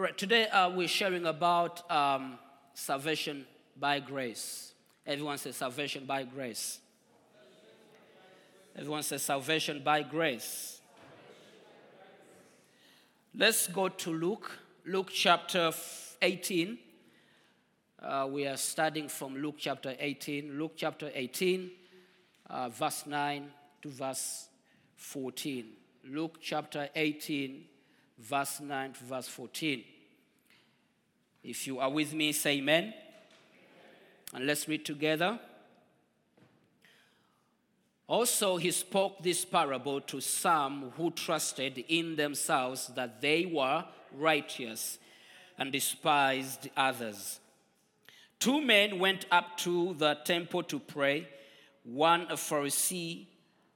All right, today uh, we're sharing about um, salvation by grace. Everyone says salvation by grace. Everyone says salvation by grace. Let's go to Luke, Luke chapter 18. Uh, we are studying from Luke chapter 18. Luke chapter 18, uh, verse 9 to verse 14. Luke chapter 18, verse 9 to verse 14. If you are with me, say amen. And let's read together. Also, he spoke this parable to some who trusted in themselves that they were righteous and despised others. Two men went up to the temple to pray, one a Pharisee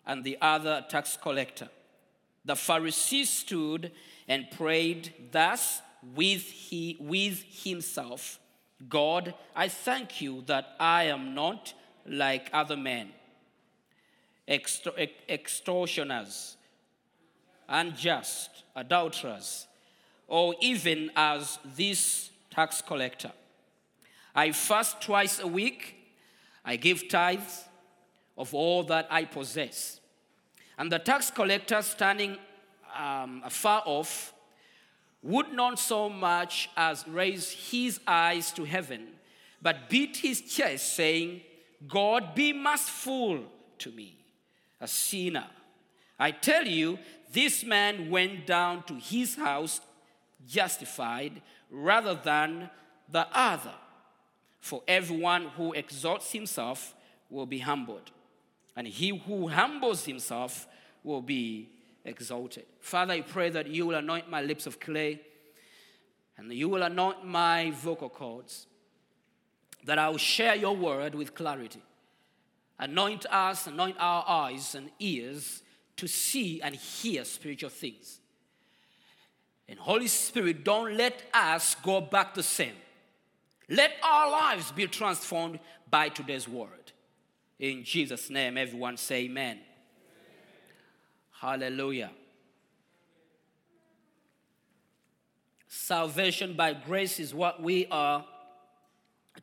and the other a tax collector. The Pharisee stood and prayed thus with, he, with himself God, I thank you that I am not like other men, extor- extortioners, unjust, adulterers, or even as this tax collector. I fast twice a week. I give tithes of all that I possess. And the tax collector, standing um, afar off, would not so much as raise his eyes to heaven, but beat his chest, saying, God, be merciful to me, a sinner. I tell you, this man went down to his house justified rather than the other. For everyone who exalts himself will be humbled, and he who humbles himself will be exalted. Father, I pray that you will anoint my lips of clay and you will anoint my vocal cords, that I will share your word with clarity. Anoint us, anoint our eyes and ears to see and hear spiritual things. And Holy Spirit, don't let us go back the same. Let our lives be transformed by today's word. In Jesus' name, everyone say amen. Hallelujah. Salvation by grace is what we are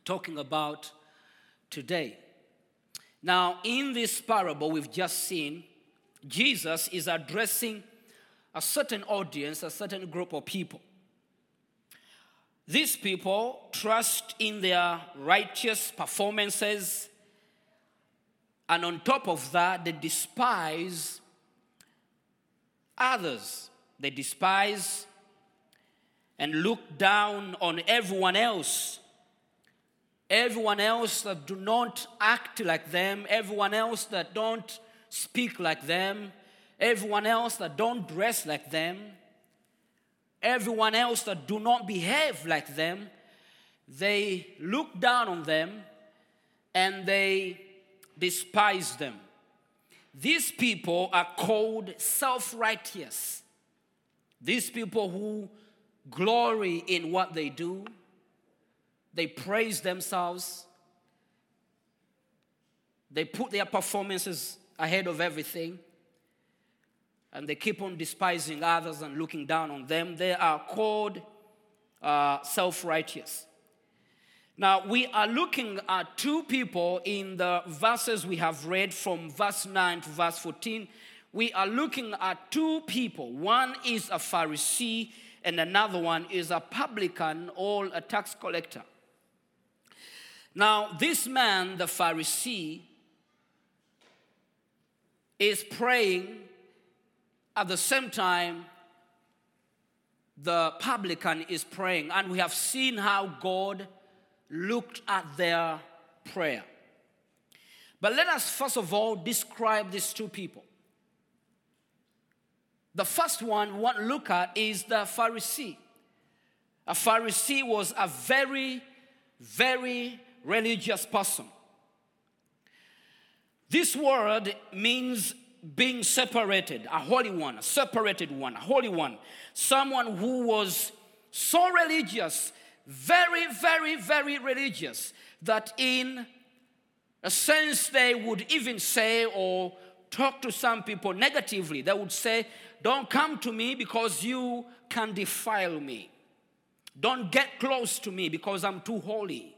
talking about today. Now, in this parable we've just seen, Jesus is addressing a certain audience, a certain group of people. These people trust in their righteous performances, and on top of that, they despise others. They despise and look down on everyone else. Everyone else that do not act like them, everyone else that don't speak like them, everyone else that don't dress like them, everyone else that do not behave like them, they look down on them and they despise them. These people are called self righteous. These people who glory in what they do, they praise themselves, they put their performances ahead of everything, and they keep on despising others and looking down on them. They are called uh, self righteous. Now, we are looking at two people in the verses we have read from verse 9 to verse 14. We are looking at two people. One is a Pharisee, and another one is a publican or a tax collector. Now, this man, the Pharisee, is praying at the same time the publican is praying. And we have seen how God looked at their prayer. But let us first of all describe these two people. The first one to look at is the Pharisee. A Pharisee was a very, very religious person. This word means being separated, a holy one, a separated one, a holy one. Someone who was so religious, very, very, very religious, that in a sense they would even say or talk to some people negatively. They would say, Don't come to me because you can defile me. Don't get close to me because I'm too holy.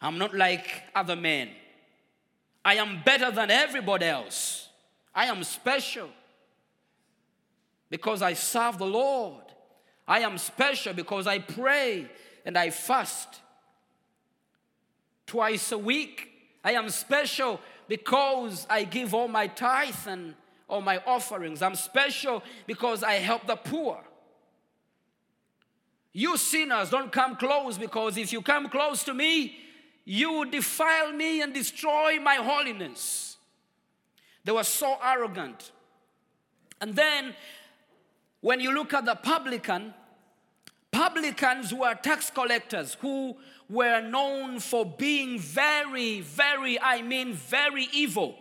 I'm not like other men. I am better than everybody else. I am special because I serve the Lord. I am special because I pray and I fast twice a week. I am special because I give all my tithe and all my offerings. I'm special because I help the poor. You sinners don't come close because if you come close to me, you will defile me and destroy my holiness. They were so arrogant. And then when you look at the publican, publicans were tax collectors who were known for being very, very, I mean, very evil,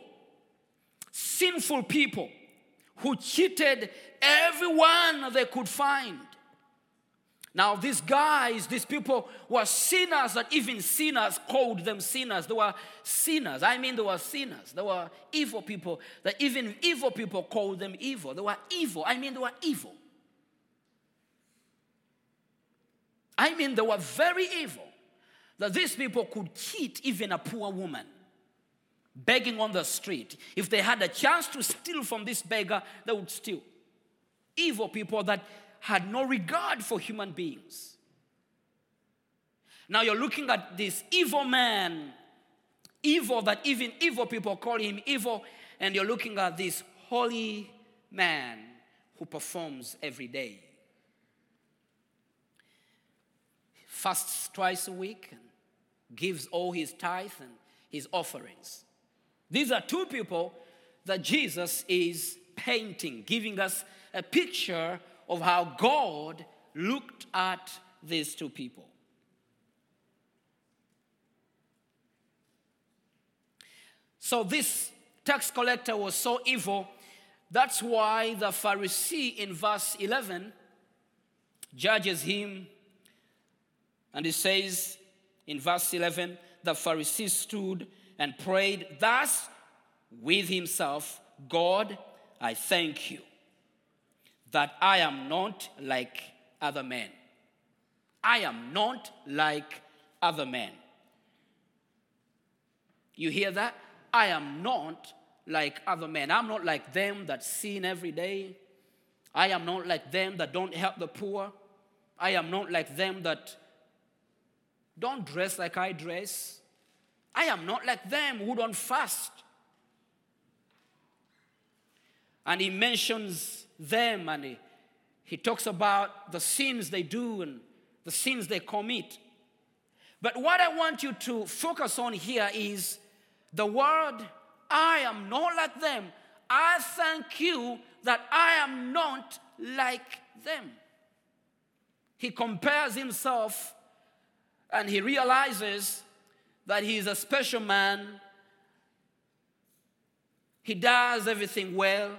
sinful people who cheated everyone they could find. Now, these guys, these people were sinners that even sinners called them sinners. They were sinners. I mean, they were sinners. They were evil people that even evil people called them evil. They were evil. I mean, they were evil. I mean, they were very evil. That these people could cheat even a poor woman begging on the street. If they had a chance to steal from this beggar, they would steal. Evil people that had no regard for human beings. Now you're looking at this evil man, evil that even evil people call him evil, and you're looking at this holy man who performs every day. Fasts twice a week and gives all his tithe and his offerings. These are two people that Jesus is painting, giving us a picture of how God looked at these two people. So, this tax collector was so evil. That's why the Pharisee in verse 11 judges him. And he says in verse 11 the Pharisee stood and prayed thus with himself God, I thank you that I am not like other men. I am not like other men. You hear that? I am not like other men. I'm not like them that sin every day. I am not like them that don't help the poor. I am not like them that don't dress like I dress. I am not like them who don't fast. And he mentions them and he, he talks about the sins they do and the sins they commit. But what I want you to focus on here is the word, I am not like them. I thank you that I am not like them. He compares himself and he realizes that he is a special man. He does everything well,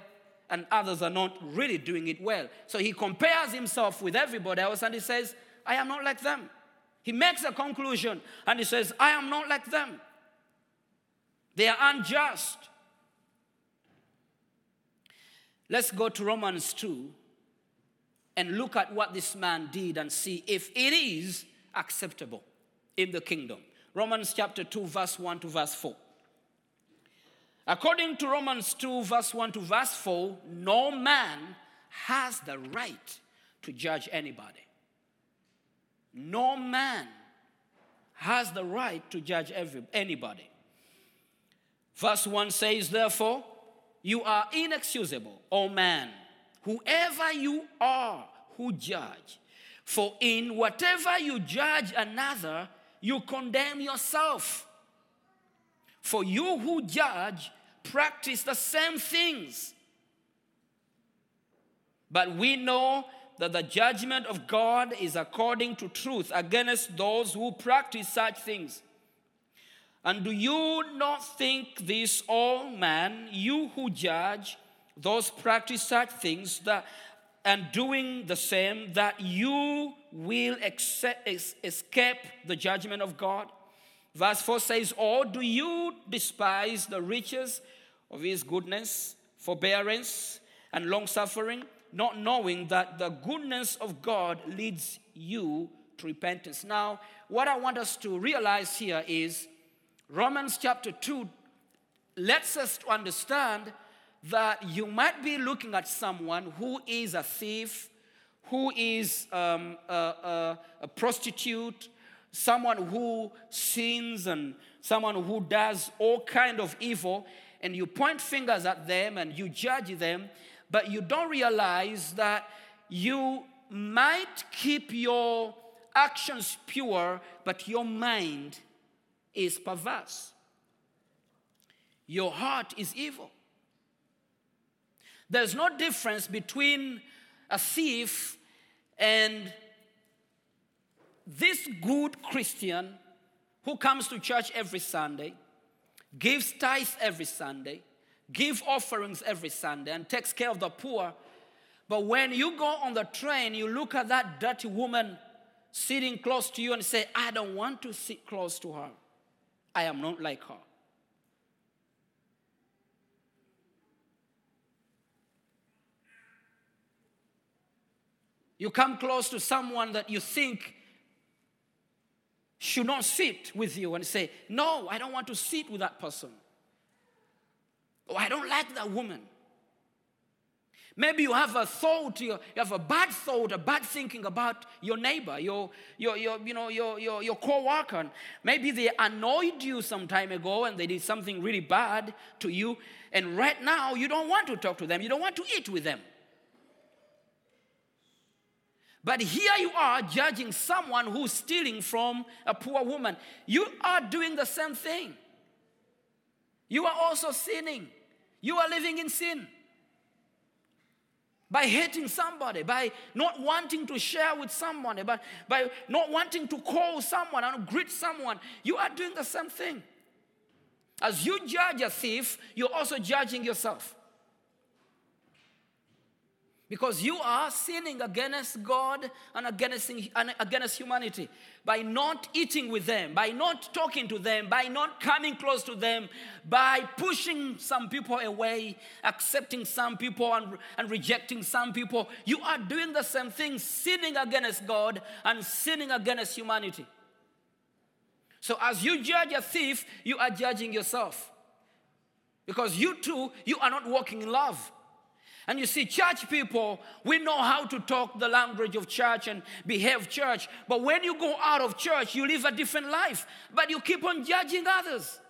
and others are not really doing it well. So he compares himself with everybody else and he says, I am not like them. He makes a conclusion and he says, I am not like them. They are unjust. Let's go to Romans 2 and look at what this man did and see if it is acceptable in the kingdom. Romans chapter 2, verse 1 to verse 4. According to Romans 2, verse 1 to verse 4, no man has the right to judge anybody. No man has the right to judge every, anybody. Verse 1 says, Therefore, you are inexcusable, O man, whoever you are who judge. For in whatever you judge another, you condemn yourself. For you who judge practice the same things. But we know that the judgment of God is according to truth against those who practice such things. And do you not think this, all man, you who judge those practice such things that and doing the same, that you will escape the judgment of God? Verse 4 says, Or do you despise the riches of his goodness, forbearance, and long suffering, not knowing that the goodness of God leads you to repentance? Now, what I want us to realize here is Romans chapter 2 lets us to understand that you might be looking at someone who is a thief, who is um, a, a- a prostitute, someone who sins and someone who does all kind of evil, and you point fingers at them and you judge them, but you don't realize that you might keep your actions pure, but your mind is perverse. Your heart is evil. There's no difference between a thief and this good Christian who comes to church every Sunday, gives tithes every Sunday, gives offerings every Sunday, and takes care of the poor. But when you go on the train, you look at that dirty woman sitting close to you and say, I don't want to sit close to her. I am not like her. You come close to someone that you think should not sit with you and say, No, I don't want to sit with that person. Oh, I don't like that woman. Maybe you have a thought, you you have a bad thought, a bad thinking about your neighbor, your, your, your, you know, your, your, your co-worker. Maybe they annoyed you some time ago and they did something really bad to you. And right now, you don't want to talk to them. You don't want to eat with them. But here you are judging someone who's stealing from a poor woman. You are doing the same thing. You are also sinning. You are living in sin. By hating somebody, by not wanting to share with someone, by, by not wanting to call someone and greet someone, you are doing the same thing. As you judge a thief, you're also judging yourself. Because you are sinning against God and against, and against humanity by not eating with them, by not talking to them, by not coming close to them, by pushing some people away, accepting some people and, and rejecting some people. You are doing the same thing, sinning against God and sinning against humanity. So as you judge a thief, you are judging yourself. Because you too, you are not walking in love. And you see, church people, we know how to talk the language of church and behave church. But when you go out of church, you live a different life. But you keep on judging others.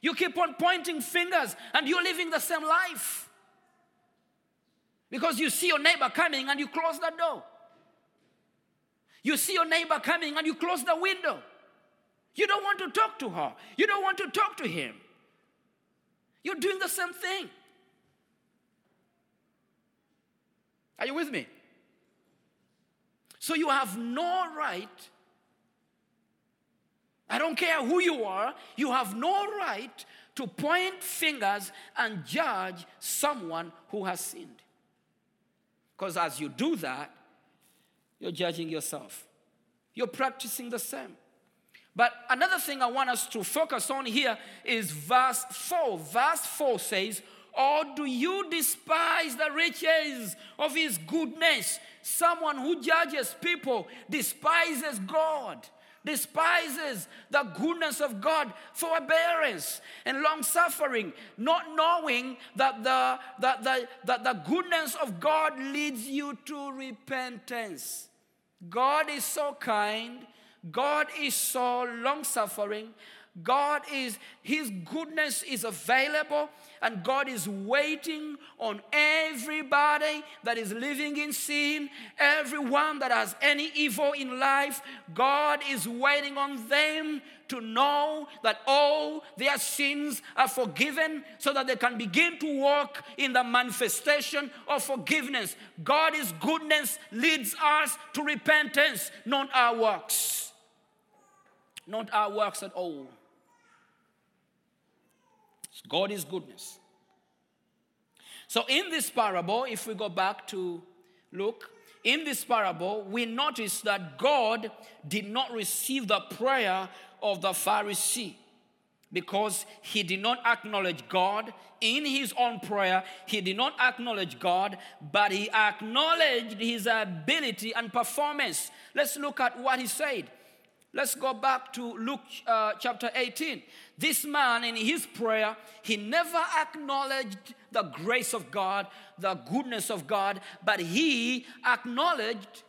You keep on pointing fingers and you're living the same life. Because you see your neighbor coming and you close the door. You see your neighbor coming and you close the window. You don't want to talk to her. You don't want to talk to him. You're doing the same thing. Are you with me? So you have no right. I don't care who you are, you have no right to point fingers and judge someone who has sinned. Because as you do that, you're judging yourself. You're practicing the same. But another thing I want us to focus on here is verse 4. Verse 4 says, Or do you despise the riches of his goodness? Someone who judges people despises God, despises the goodness of God, forbearance and long suffering, not knowing that the, that the, that the goodness of God leads you to repentance. God is so kind. God is so long suffering. God is, His goodness is available, and God is waiting on everybody that is living in sin, everyone that has any evil in life. God is waiting on them to know that all their sins are forgiven so that they can begin to walk in the manifestation of forgiveness. God's goodness leads us to repentance, not our works. Not our works at all. It's is goodness. So, in this parable, if we go back to Luke, in this parable, we notice that God did not receive the prayer of the Pharisee because he did not acknowledge God in his own prayer. He did not acknowledge God, but he acknowledged his ability and performance. Let's look at what he said. Let's go back to Luke uh, chapter 18. This man, in his prayer, he never acknowledged the grace of God, the goodness of God, but he acknowledged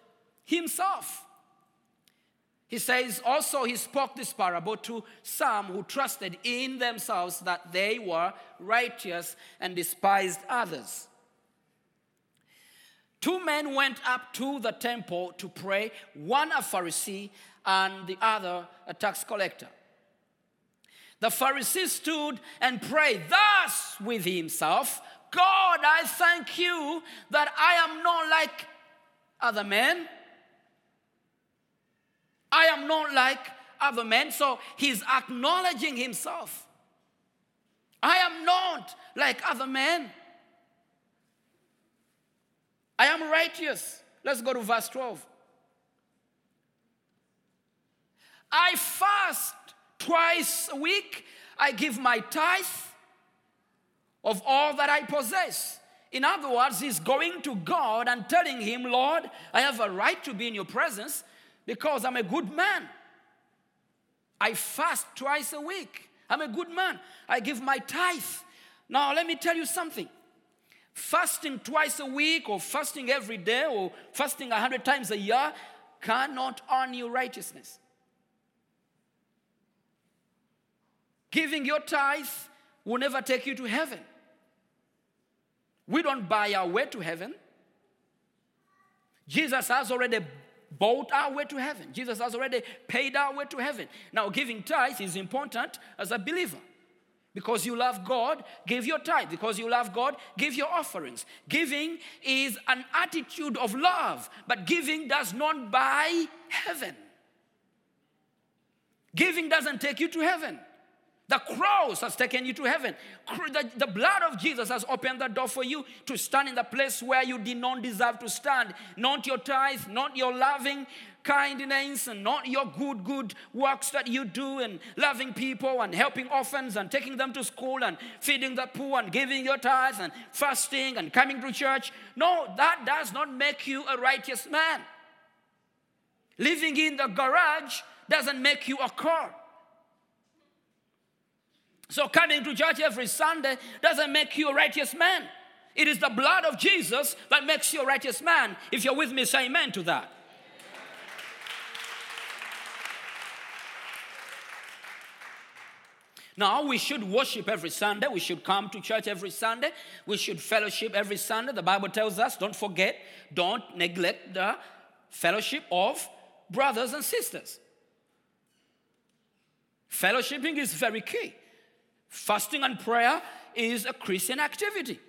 himself. He says also he spoke this parable to some who trusted in themselves that they were righteous and despised others. Two men went up to the temple to pray, one a Pharisee and the other a tax collector. The Pharisee stood and prayed thus with himself God, I thank you that I am not like other men. I am not like other men. So he's acknowledging himself. I am not like other men. I am righteous. Let's go to verse 12. I fast twice a week. I give my tithe of all that I possess. In other words, he's going to God and telling him, Lord, I have a right to be in your presence because I'm a good man. I fast twice a week. I'm a good man. I give my tithe. Now, let me tell you something. Fasting twice a week, or fasting every day, or fasting a hundred times a year cannot earn you righteousness. Giving your tithe will never take you to heaven. We don't buy our way to heaven. Jesus has already bought our way to heaven. Jesus has already paid our way to heaven. Now, giving tithe is important as a believer. Because you love God, give your tithe. Because you love God, give your offerings. Giving is an attitude of love, but giving does not buy heaven. Giving doesn't take you to heaven. The cross has taken you to heaven. The, the blood of Jesus has opened the door for you to stand in the place where you did not deserve to stand. Not your tithe, not your loving kindness, and not your good, good works that you do, and loving people, and helping orphans, and taking them to school, and feeding the poor, and giving your tithes, and fasting, and coming to church. No, that does not make you a righteous man. Living in the garage doesn't make you a car. So coming to church every Sunday doesn't make you a righteous man. It is the blood of Jesus that makes you a righteous man. If you're with me, say amen to that. Now, we should worship every Sunday. We should come to church every Sunday. We should fellowship every Sunday. The Bible tells us don't forget, don't neglect the fellowship of brothers and sisters. Fellowshipping is very key. Fasting and prayer is a Christian activity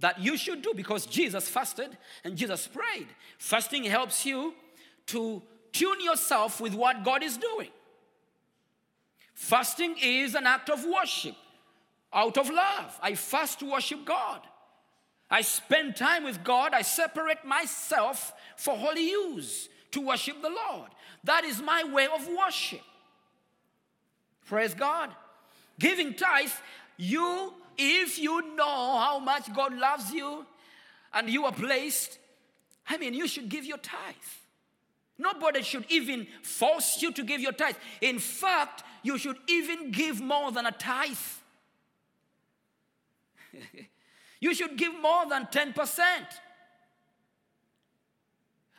that you should do because Jesus fasted and Jesus prayed. Fasting helps you to tune yourself with what God is doing. Fasting is an act of worship out of love. I fast to worship God. I spend time with God. I separate myself for holy use to worship the Lord. That is my way of worship. Praise God. Giving tithe, you, if you know how much God loves you and you are placed, I mean, you should give your tithe. Nobody should even force you to give your tithe. In fact, you should even give more than a tithe. you should give more than 10%.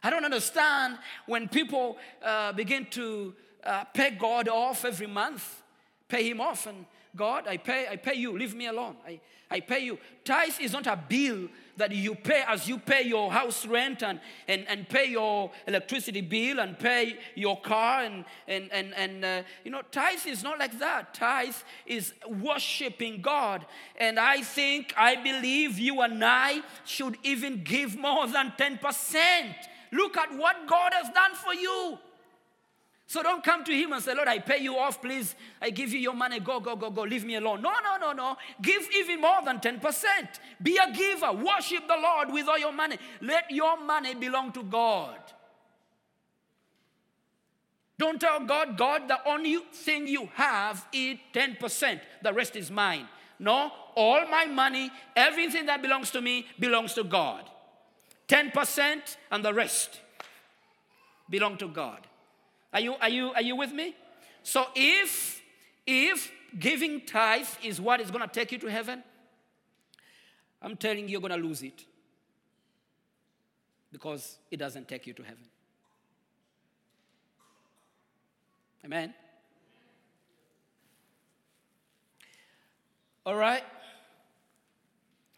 I don't understand when people uh, begin to uh, pay God off every month pay him off and God, I pay, I pay you, leave me alone. I, I pay you. Tithe is not a bill that you pay as you pay your house rent and, and, and pay your electricity bill and pay your car and, and, and, and uh, you know, tithe is not like that. Tithe is worshiping God. And I think, I believe you and I should even give more than 10%. Look at what God has done for you. So don't come to him and say, Lord, I pay you off, please. I give you your money. Go, go, go, go. Leave me alone. No, no, no, no. Give even more than 10%. Be a giver. Worship the Lord with all your money. Let your money belong to God. Don't tell God, God, the only thing you have is 10%. The rest is mine. No, all my money, everything that belongs to me belongs to God. 10% and the rest belong to God. Are you, are you, are you with me? So if, if giving tithe is what is going to take you to heaven, I'm telling you, you're going to lose it. Because it doesn't take you to heaven. Amen. All right.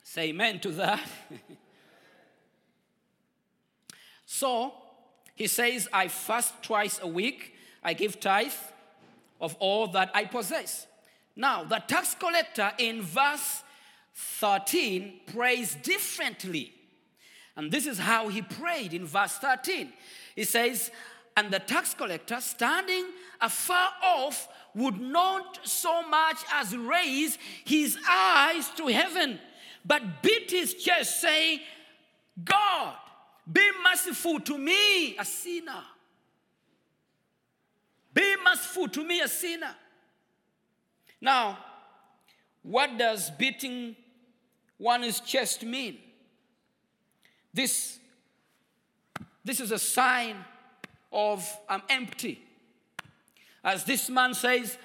Say amen to that. so, he says, I fast twice a week, I give tithe of all that I possess. Now, the tax collector in verse 13 prays differently. And this is how he prayed in verse 13. He says, And the tax collector, standing afar off, would not so much as raise his eyes to heaven, but beat his chest, saying, God, be merciful to me, a sinner. Be merciful to me, a sinner. Now, what does beating one's chest mean? This, this is a sign of I'm empty. As this man says,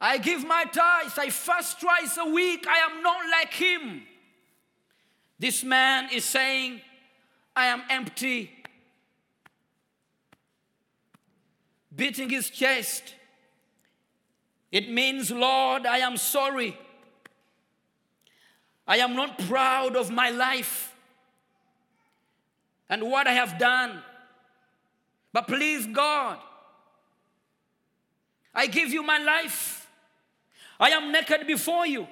I give my tithes, I fast twice a week, I am not like him. This man is saying, I am empty. Beating his chest. It means, Lord, I am sorry. I am not proud of my life and what I have done. But please, God, I give you my life. I am naked before you.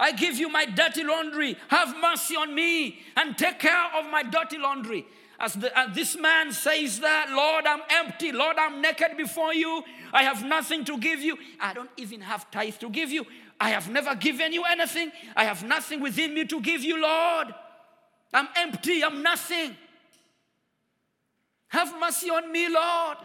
I give you my dirty laundry. Have mercy on me and take care of my dirty laundry. As, the, as this man says that, Lord, I'm empty. Lord, I'm naked before you. I have nothing to give you. I don't even have tithe to give you. I have never given you anything. I have nothing within me to give you, Lord. I'm empty. I'm nothing. Have mercy on me, Lord.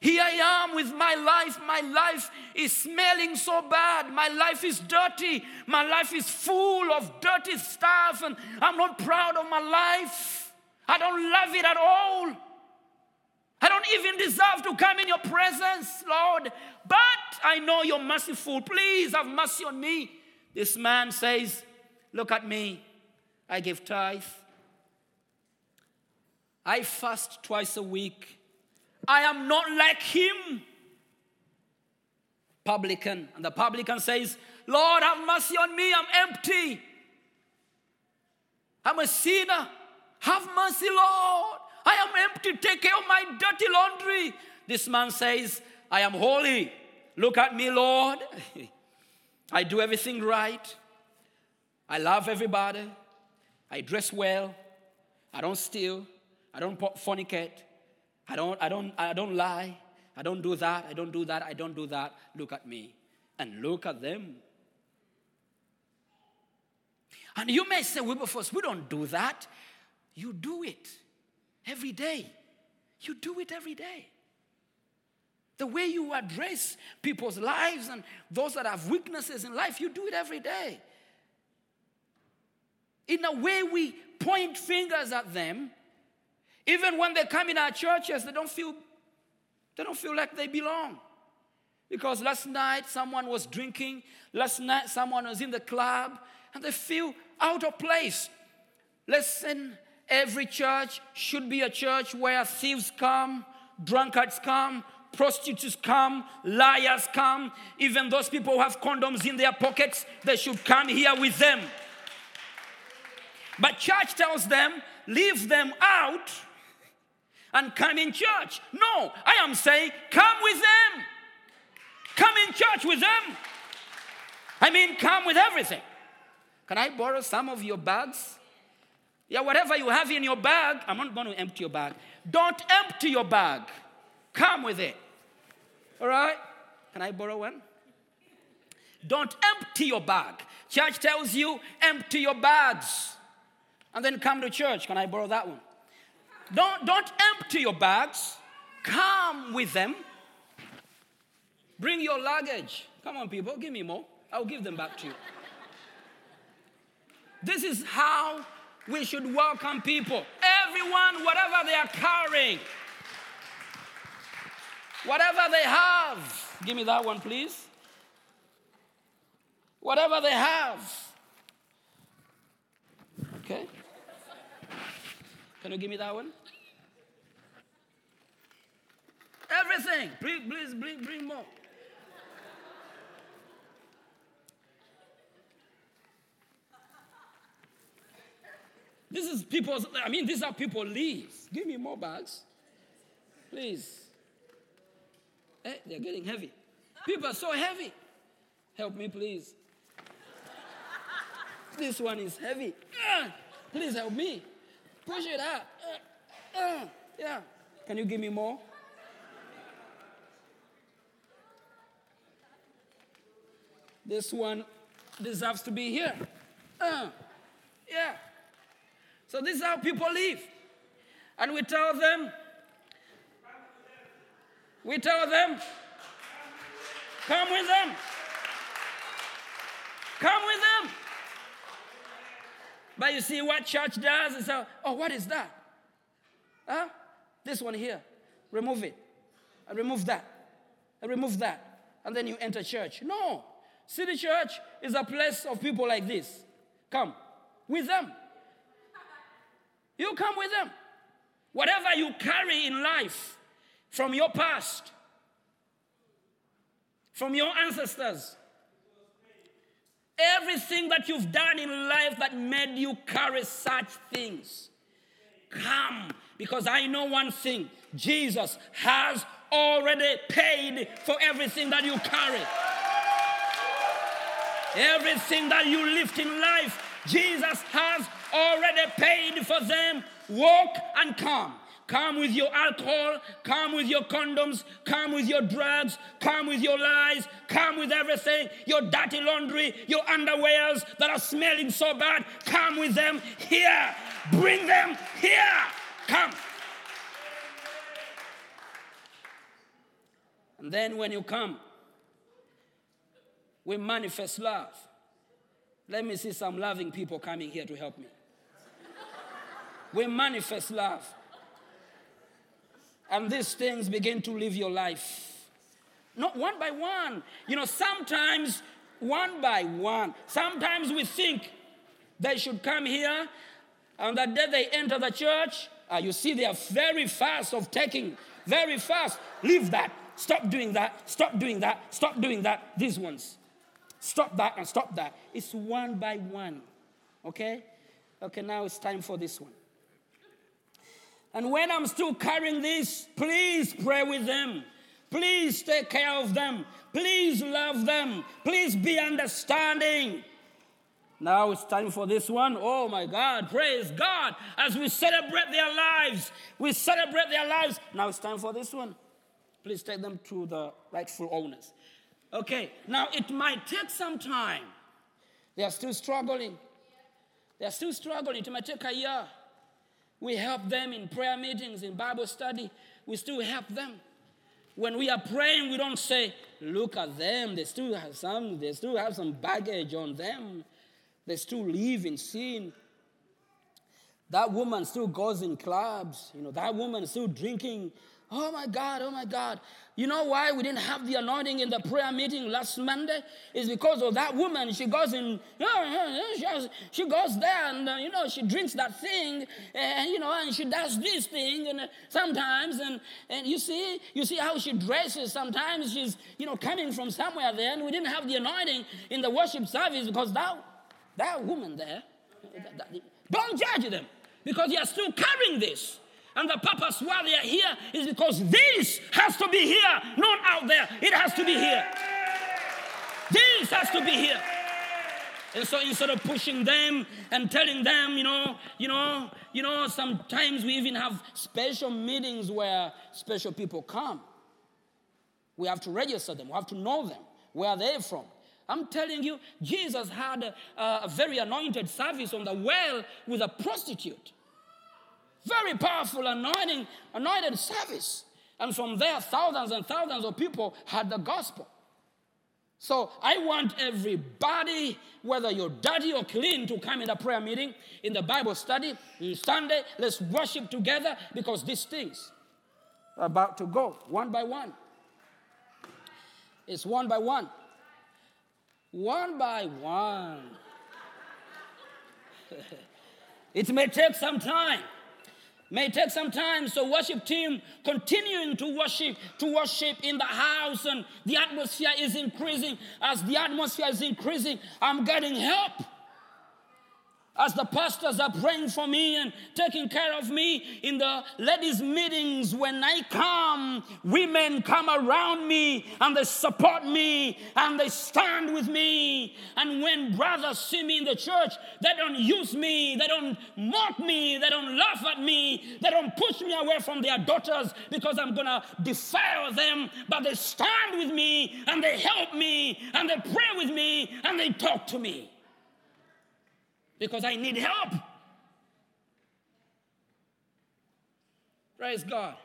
Here I am with my life. My life is smelling so bad. My life is dirty. My life is full of dirty stuff, and I'm not proud of my life. I don't love it at all. I don't even deserve to come in your presence, Lord. But I know you're merciful. Please have mercy on me. This man says, Look at me. I give tithe. I fast twice a week. I am not like him. Publican. And the publican says, Lord, have mercy on me. I'm empty. I'm a sinner. Have mercy, Lord. I am empty. Take care of my dirty laundry. This man says, I am holy. Look at me, Lord. I do everything right. I love everybody. I dress well. I don't steal. I don't fornicate. I don't, I don't, I don't lie. I don't do that. I don't do that. I don't do that. Look at me. And look at them. And you may say, Wilberforce, we don't do that. You do it every day. You do it every day. The way you address people's lives and those that have weaknesses in life, you do it every day. In a way, we point fingers at them. Even when they come in our churches, they don't feel, they don't feel like they belong. Because last night someone was drinking, last night someone was in the club, and they feel out of place. Listen, every church should be a church where thieves come, drunkards come, prostitutes come, liars come, even those people who have condoms in their pockets, they should come here with them. But church tells them, leave them out and come in church. No, I am saying, come with them. Come in church with them. I mean, come with everything. Can I borrow some of your bags? Yeah, whatever you have in your bag, I'm not going to empty your bag. Don't empty your bag. Come with it. All right? Can I borrow one? Don't empty your bag. Church tells you, empty your bags and then come to church. Can I borrow that one? Don't, don't empty your bags. Come with them. Bring your luggage. Come on, people, give me more. I'll give them back to you. This is how we should welcome people. Everyone, whatever they are carrying, whatever they have. Give me that one, please. Whatever they have. Okay? Can you give me that one? Everything. Please, please bring, bring more. This is people's, I mean, these are people live. Give me more bags. Please. Eh, they're getting heavy. People are so heavy. Help me, please. This one is heavy. Ah, please help me. Push it up. Ah, ah, yeah. Can you give me more? This one deserves to be here. Ah, yeah. So this is how people live. And we tell them, we tell them, come with them. Come with them. But you see what church does is, uh, oh, what is that? Huh? This one here. Remove it. And remove that. And remove that. And then you enter church. No. City church is a place of people like this. Come with them. You come with them. Whatever you carry in life from your past, from your ancestors, everything that you've done in life that made you carry such things, come because I know one thing Jesus has already paid for everything that you carry. Everything that you lift in life, Jesus has already paid for them. Walk and come. Come with your alcohol, come with your condoms, come with your drugs, come with your lies, come with everything, your dirty laundry, your underwears that are smelling so bad. Come with them here. Bring them here. Come. And then when you come, we manifest love. Let me see some loving people coming here to help me. We manifest love. And these things begin to live your life. Not one by one. You know, sometimes one by one. Sometimes we think they should come here, and the day they enter the church, uh, you see they are very fast of taking, very fast. Leave that. Stop doing that. Stop doing that. Stop doing that. These ones. Stop that and stop that. It's one by one. Okay? Okay, now it's time for this one. And when I'm still carrying this, please pray with them. Please take care of them. Please love them. Please be understanding. Now it's time for this one. Oh my God, praise God. As we celebrate their lives, we celebrate their lives. Now it's time for this one. Please take them to the rightful owners. Okay, now it might take some time. They are still struggling. They are still struggling. It might take a year. We help them in prayer meetings, in Bible study. We still help them. When we are praying, we don't say, look at them. They still have some, they still have some baggage on them. They still live in sin. That woman still goes in clubs. You know, that woman still drinking Oh my God, oh my God. You know why we didn't have the anointing in the prayer meeting last Monday? Is because of that woman. She goes in, she, goes there and, uh, you know, she drinks that thing, and, you know, and she does this thing, and uh, sometimes, and, and you see, you see how she dresses. Sometimes she's, you know, coming from somewhere there, and we didn't have the anointing in the worship service because that, that woman there, don't judge them because are still carrying this. And the purpose why they are here is because this has to be here, not out there. It has to be here. This has to be here. And so instead of pushing them and telling them, you know, you know, you know, sometimes we even have special meetings where special people come. We have to register them. We have to know them. Where are they from? I'm telling you, Jesus had a, a very anointed service on the well with a prostitute. Very powerful anointing, anointed service. And from there, thousands and thousands of people had the gospel. So I want everybody, whether you're dirty or clean, to come in the prayer meeting, in the Bible study, on Sunday. Let's worship together because these things are about to go one by one. It's one by one. One by one. it may take some time. May take some time. So worship team continuing to worship, to worship in the house, and the atmosphere is increasing. As the atmosphere is increasing, I'm getting help. As the pastors are praying for me and taking care of me in the ladies' meetings, when I come, women come around me and they support me and they stand with me. And when brothers see me in the church, they don't use me, they don't mock me, they don't laugh at me, they don't push me away from their daughters because I'm gonna defile them, but they stand with me and they help me and they pray with me and they talk to me because I need help. Praise God.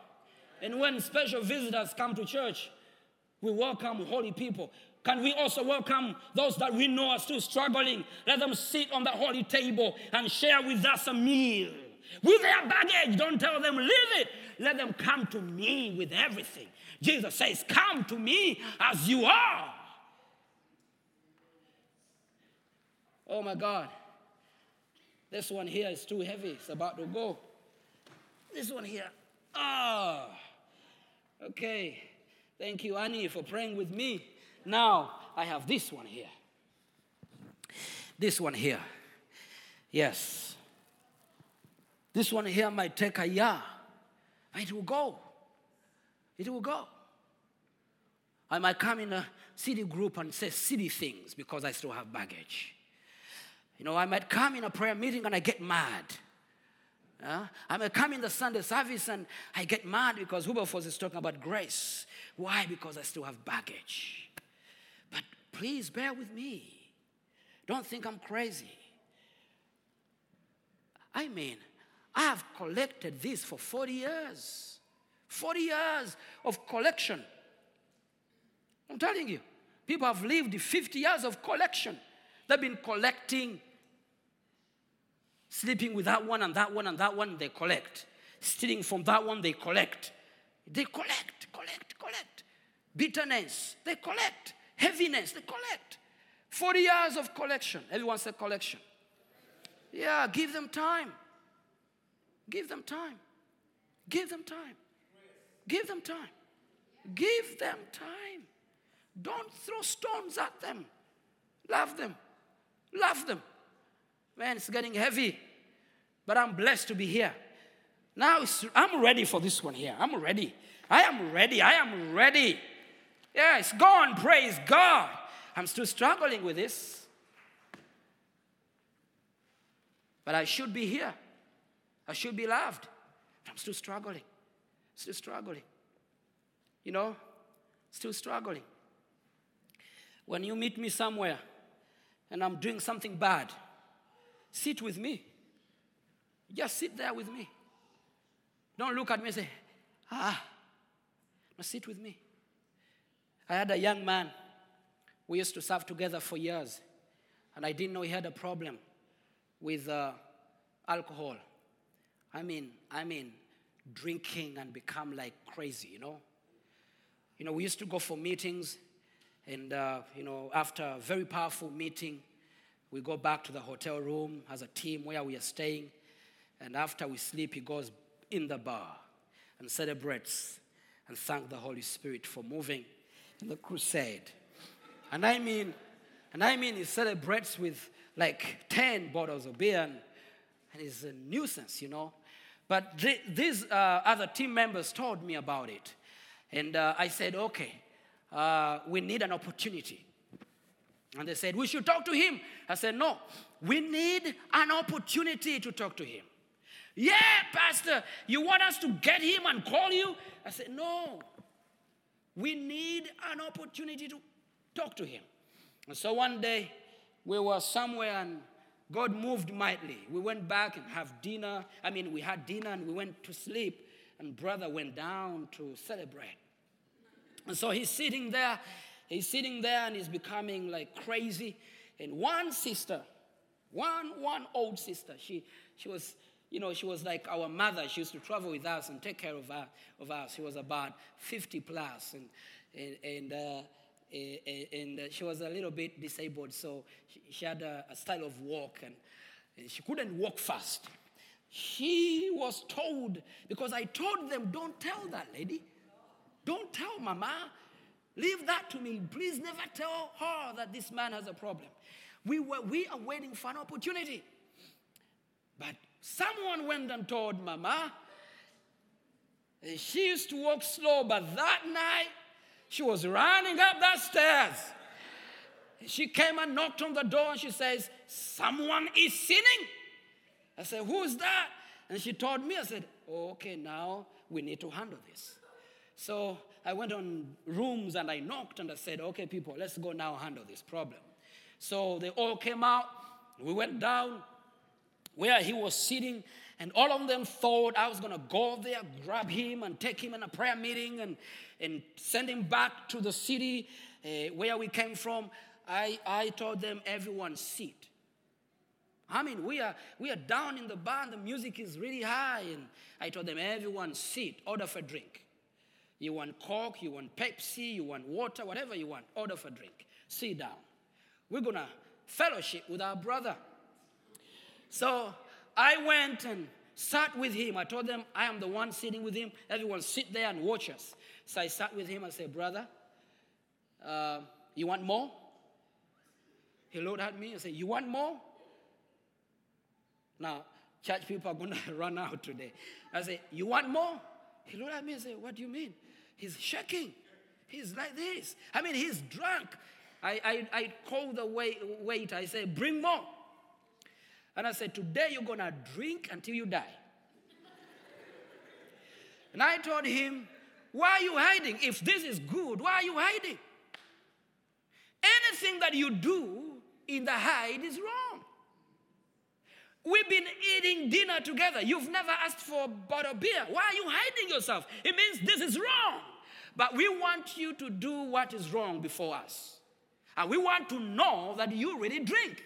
And when special visitors come to church, we welcome holy people. Can we also welcome those that we know are still struggling? Let them sit on the holy table and share with us a meal. With their baggage, don't tell them, leave it. Let them come to me with everything. Jesus says, Come to me as you are. Oh my God. This one here is too heavy. It's about to go. This one here. Ah. Okay. Thank you, Annie, for praying with me. Now I have this one here. This one here. Yes. This one here might take a year. It will go. It will go. I might come in a city group and say silly things because I still have baggage. You know, I might come in a prayer meeting and I get mad. Uh, I might come in the Sunday service and I get mad because Huberforce is talking about grace. Why? Because I still have baggage. But please bear with me. Don't think I'm crazy. I mean, I have collected this for 40 years. 40 years of collection. I'm telling you, people have lived 50 years of collection. They've been collecting, sleeping with that one and that one and that one, they collect. Stealing from that one, they collect. They collect, collect, collect. Bitterness, they collect. Heaviness, they collect. 40 years of collection. Everyone said collection. Yeah, give them time. Give them time. Give them time. Give them time. Give them time. Don't throw stones at them. Love them. Love them. Man, it's getting heavy. But I'm blessed to be here. Now I'm ready for this one here. I'm ready. I am ready. I am ready. Yeah, it's gone. Praise God. I'm still struggling with this. But I should be here. I should be loved. I'm still struggling. Still struggling. You know, still struggling. When you meet me somewhere and I'm doing something bad, sit with me. Just sit there with me. Don't look at me and say, ah, no, sit with me. I had a young man. We used to serve together for years, and I didn't know he had a problem with uh, alcohol. I mean, I mean, drinking and become like crazy, you know. You know, we used to go for meetings, and, uh, you know, after a very powerful meeting, we go back to the hotel room as a team where we are staying. And after we sleep, he goes in the bar and celebrates and thank the Holy Spirit for moving in the crusade. And I mean, and I mean, he celebrates with like 10 bottles of beer, and, and it's a nuisance, you know. But th- these uh, other team members told me about it. And uh, I said, okay, uh, we need an opportunity. And they said, we should talk to him. I said, no, we need an opportunity to talk to him. Yeah, Pastor, you want us to get him and call you? I said, no, we need an opportunity to talk to him. And so one day we were somewhere and God moved mightily. We went back and have dinner. I mean, we had dinner and we went to sleep, and brother went down to celebrate. And so he's sitting there, he's sitting there and he's becoming like crazy. And one sister, one, one old sister, she, she was, you know, she was like our mother. She used to travel with us and take care of, her, of us. She was about 50 plus and, and, and, uh, and uh, she was a little bit disabled. So she, had a, style of walk and she couldn't walk fast. She was told, because I told them, don't tell that lady. Don't tell mama. Leave that to me. Please never tell her that this man has a problem. We, were, we are waiting for an opportunity. But someone went and told mama. and She used to walk slow, but that night she was running up that stairs. She came and knocked on the door and she says, Someone is sinning. I said, Who's that? And she told me, I said, Okay, now we need to handle this. So I went on rooms and I knocked and I said, Okay, people, let's go now handle this problem. So they all came out. We went down where he was sitting, and all of them thought I was going to go there, grab him, and take him in a prayer meeting and, and send him back to the city uh, where we came from. I, I told them, everyone sit. I mean, we are, we are down in the bar, the music is really high, and I told them, everyone sit, order for a drink. You want Coke, you want Pepsi, you want water, whatever you want, order for drink. Sit down. We're going to fellowship with our brother. So I went and sat with him. I told them I am the one sitting with him. Everyone sit there and watch us. So I sat with him and said, Brother, uh, you want more? He looked at me and said, You want more? Now, church people are going to run out today. I said, You want more? He looked at me and said, What do you mean? He's shaking. He's like this. I mean, he's drunk. I, I, I called the wait, wait. I said, Bring more. And I said, Today you're going to drink until you die. and I told him, Why are you hiding? If this is good, why are you hiding? Anything that you do in the hide is wrong. We've been eating dinner together. You've never asked for a bottle of beer. Why are you hiding yourself? It means this is wrong. But we want you to do what is wrong before us. And we want to know that you really drink.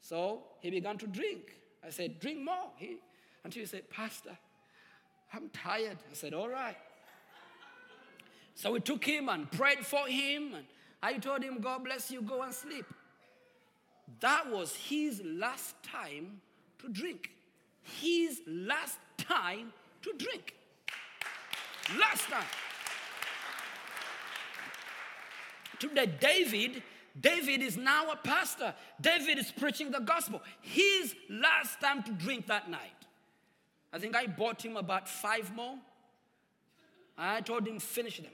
So he began to drink. I said, Drink more. He, until he said, Pastor, I'm tired. I said, All right. So we took him and prayed for him. And I told him, God bless you, go and sleep. That was his last time to drink. His last time to drink. Last time. Today, David, David is now a pastor. David is preaching the gospel. His last time to drink that night. I think I bought him about five more. I told him, finish them.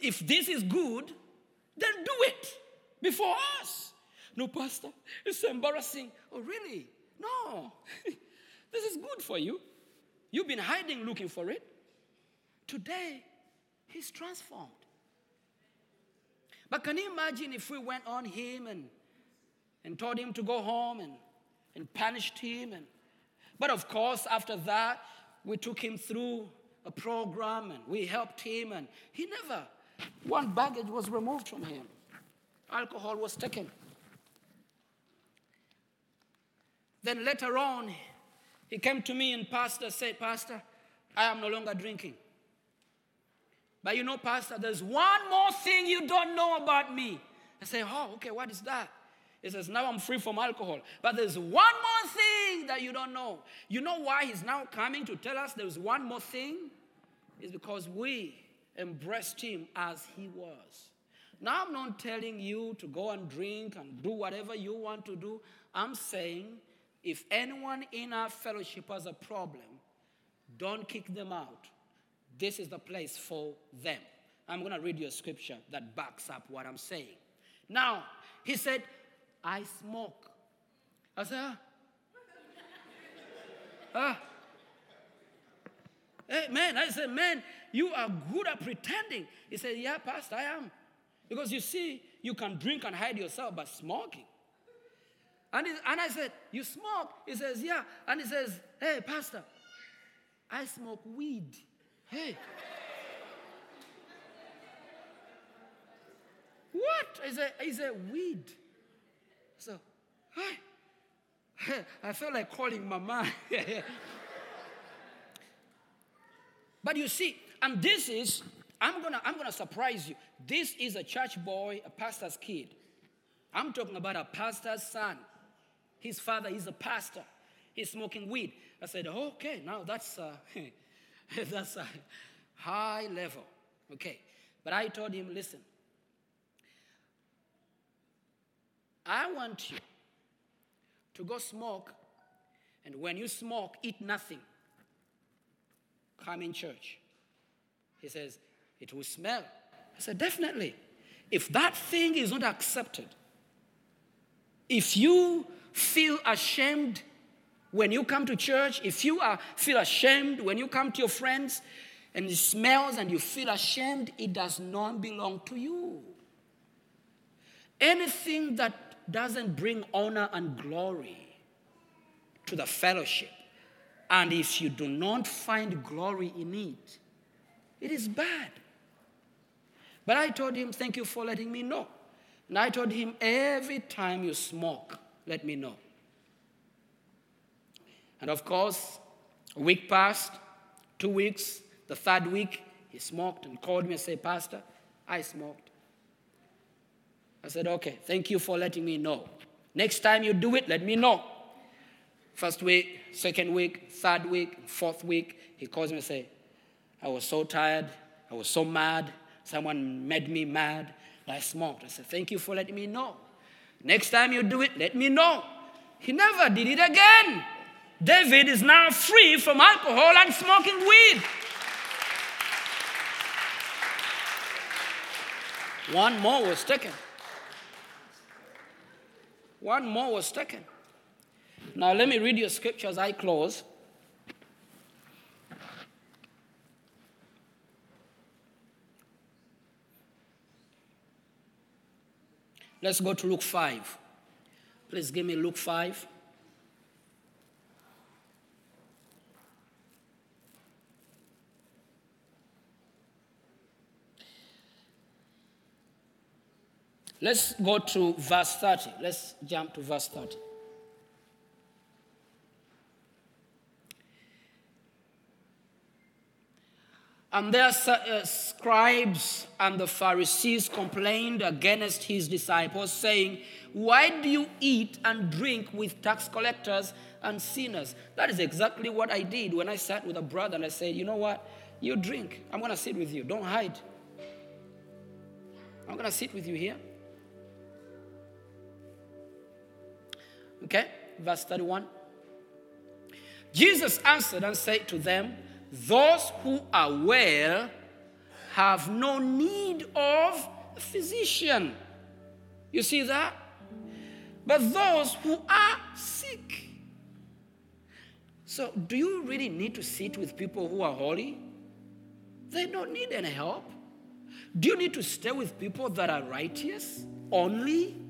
If this is good, then do it before us. No, Pastor, it's embarrassing. Oh, really? No. this is good for you. You've been hiding looking for it. Today, he's transformed. But can you imagine if we went on him and, and told him to go home and, and punished him? And, but of course, after that, we took him through a program and we helped him, and he never, one baggage was removed from him. Alcohol was taken. Then later on, He came to me and pastor said, Pastor, I am no longer drinking. But you know, Pastor, there's one more thing you don't know about me. I say, Oh, okay, what is that? He says, Now I'm free from alcohol. But there's one more thing that you don't know. You know why he's now coming to tell us there's one more thing? It's because we embraced him as he was. Now I'm not telling you to go and drink and do whatever you want to do. I'm saying if anyone in our fellowship has a problem, don't kick them out. This is the place for them. I'm going to read you a scripture that backs up what I'm saying. Now, he said, I smoke. I said, ah. Hey, man, I said, man, you are good at pretending. He said, yeah, Pastor, I am. Because you see, you can drink and hide yourself by smoking. And, he, and I said, You smoke? He says, Yeah. And he says, Hey, Pastor, I smoke weed. Hey. what? He said, he said weed. So, hey. I felt like calling mama. but you see, and this is, I'm gonna, I'm gonna surprise you. This is a church boy, a pastor's kid. I'm talking about a pastor's son. His father is a pastor. He's smoking weed. I said, okay, now that's uh, that's a high level. Okay, but I told him, listen, I want you to go smoke, and when you smoke, eat nothing. Come in church. He says, it will smell. I said, definitely. If that thing is not accepted, if you feel ashamed when you come to church, if you are, feel ashamed when you come to your friends and it smells and you feel ashamed, it does not belong to you. Anything that doesn't bring honor and glory to the fellowship, and if you do not find glory in it, it is bad. But I told him, Thank you for letting me know. And I told him, Every time you smoke, let me know. And of course, a week passed, two weeks, the third week, he smoked and called me and said, Pastor, I smoked. I said, Okay, thank you for letting me know. Next time you do it, let me know. First week, second week, third week, fourth week, he calls me and say, I was so tired, I was so mad, someone made me mad, I smoked. I said, Thank you for letting me know. Next time you do it, let me know. He never did it again. David is now free from alcohol and smoking weed. One more was taken. One more was taken. Now, let me read your scripture as I close. Let's go to Luke 5. Please give me Luke 5. Let's go to verse 30. Let's jump to verse 30. And their uh, scribes and the Pharisees complained against his disciples, saying, Why do you eat and drink with tax collectors and sinners? That is exactly what I did when I sat with a brother and I said, You know what? You drink. I'm going to sit with you. Don't hide. I'm going to sit with you here. Okay, verse 31. Jesus answered and said to them, Those who are well have no need of a physician. You see that? But those who are sick. So, do you really need to sit with people who are holy? They don't need any help. Do you need to stay with people that are righteous only?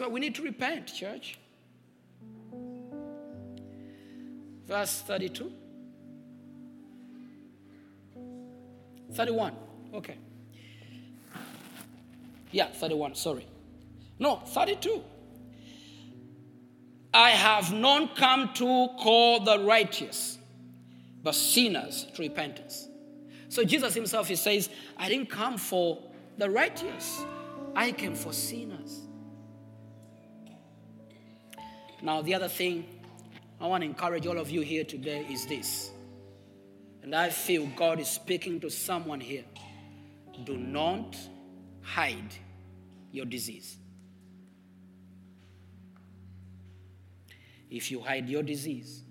Why we need to repent, church. Verse 32. 31. Okay. Yeah, 31. Sorry. No, 32. I have not come to call the righteous, but sinners to repentance. So Jesus himself, he says, I didn't come for the righteous, I came for sinners. Now, the other thing I want to encourage all of you here today is this. And I feel God is speaking to someone here. Do not hide your disease. If you hide your disease,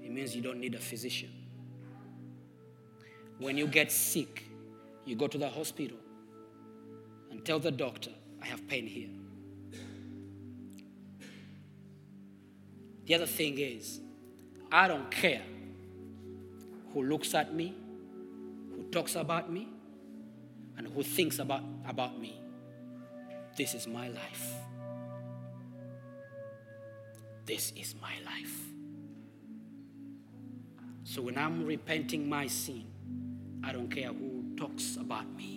it means you don't need a physician. When you get sick, you go to the hospital and tell the doctor, I have pain here. The other thing is, I don't care who looks at me, who talks about me, and who thinks about, about me. This is my life. This is my life. So when I'm repenting my sin, I don't care who talks about me.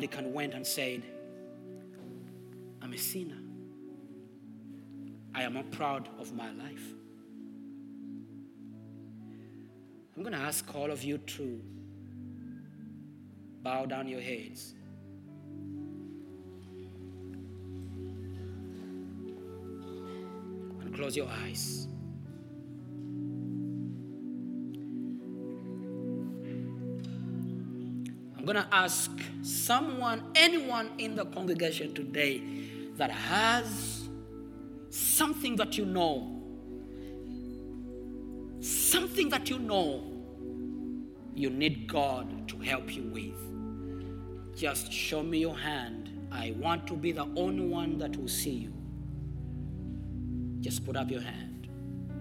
Publican went and said, I'm a sinner. I am not proud of my life. I'm going to ask all of you to bow down your heads. And close your eyes. I'm going to ask someone, anyone in the congregation today that has something that you know, something that you know you need God to help you with. Just show me your hand. I want to be the only one that will see you. Just put up your hand.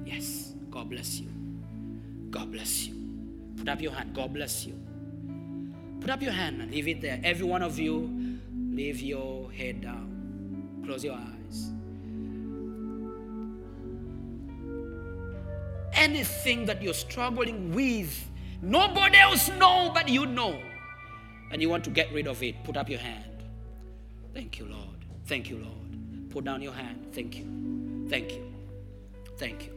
Yes. God bless you. God bless you. Put up your hand. God bless you. Put up your hand and leave it there. Every one of you, leave your head down. Close your eyes. Anything that you're struggling with, nobody else know but you know. And you want to get rid of it, put up your hand. Thank you, Lord. Thank you, Lord. Put down your hand. Thank you. Thank you. Thank you.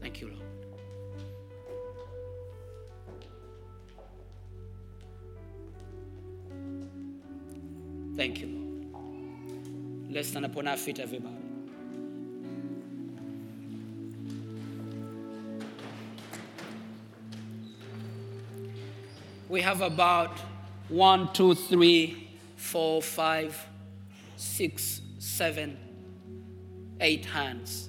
Thank you, Lord. Thank you, Lord. Let's stand upon our feet, everybody. We have about one, two, three, four, five, six, seven, eight hands.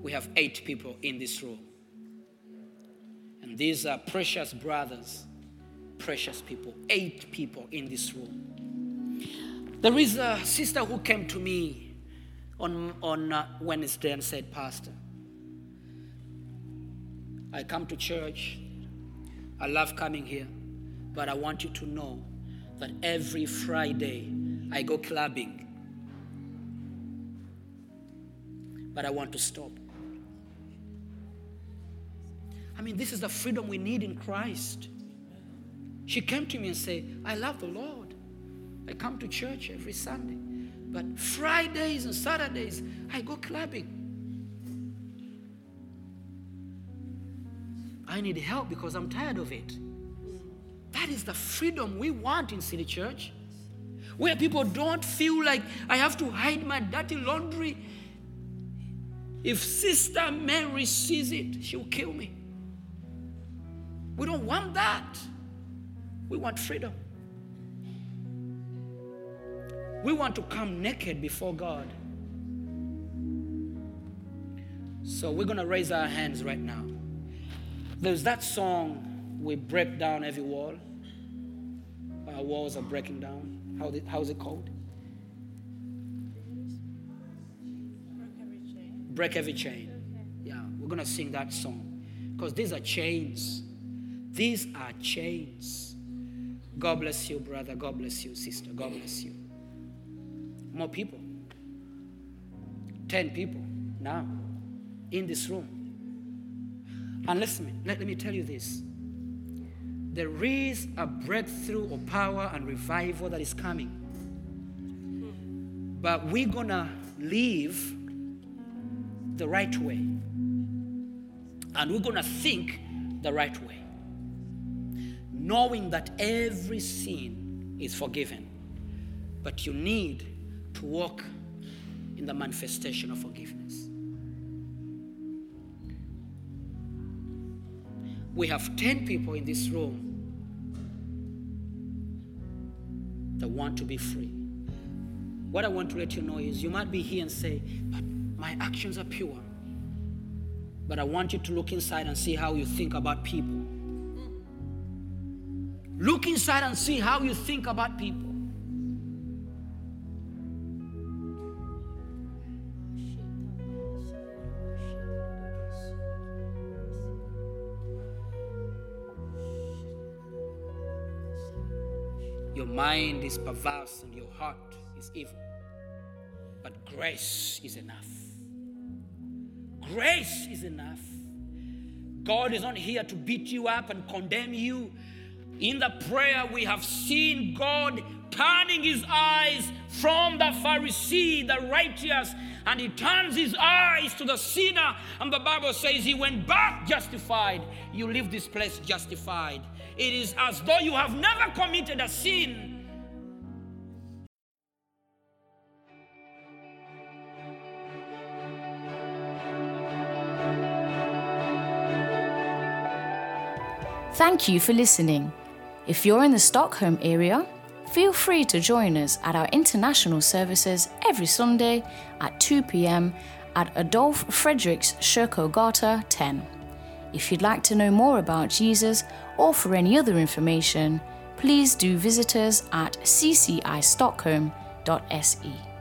We have eight people in this room. And these are precious brothers, precious people. Eight people in this room. There is a sister who came to me on, on uh, Wednesday and said, Pastor, I come to church. I love coming here. But I want you to know that every Friday I go clubbing. But I want to stop. I mean, this is the freedom we need in Christ. She came to me and said, I love the Lord. I come to church every Sunday. But Fridays and Saturdays, I go clubbing. I need help because I'm tired of it. That is the freedom we want in City Church. Where people don't feel like I have to hide my dirty laundry. If Sister Mary sees it, she'll kill me. We don't want that. We want freedom. We want to come naked before God. So we're going to raise our hands right now. There's that song, We Break Down Every Wall. Our walls are breaking down. How the- how's it called? Break every chain. Yeah, we're going to sing that song. Because these are chains. These are chains. God bless you, brother. God bless you, sister. God bless you. More people. 10 people. now in this room. And listen, let, let me tell you this. There is a breakthrough of power and revival that is coming. But we're gonna live the right way. And we're gonna think the right way. Knowing that every sin is forgiven. But you need to walk in the manifestation of forgiveness. We have 10 people in this room that want to be free. What I want to let you know is you might be here and say, But my actions are pure. But I want you to look inside and see how you think about people. Look inside and see how you think about people. Your mind is perverse and your heart is evil. But grace is enough. Grace is enough. God is not here to beat you up and condemn you. In the prayer, we have seen God turning his eyes from the Pharisee, the righteous, and he turns his eyes to the sinner. And the Bible says he went back justified. You leave this place justified. It is as though you have never committed a sin. Thank you for listening. If you're in the Stockholm area, feel free to join us at our international services every Sunday at 2 pm at Adolf Fredriks Kyrkogata 10. If you'd like to know more about Jesus or for any other information, please do visit us at ccistockholm.se.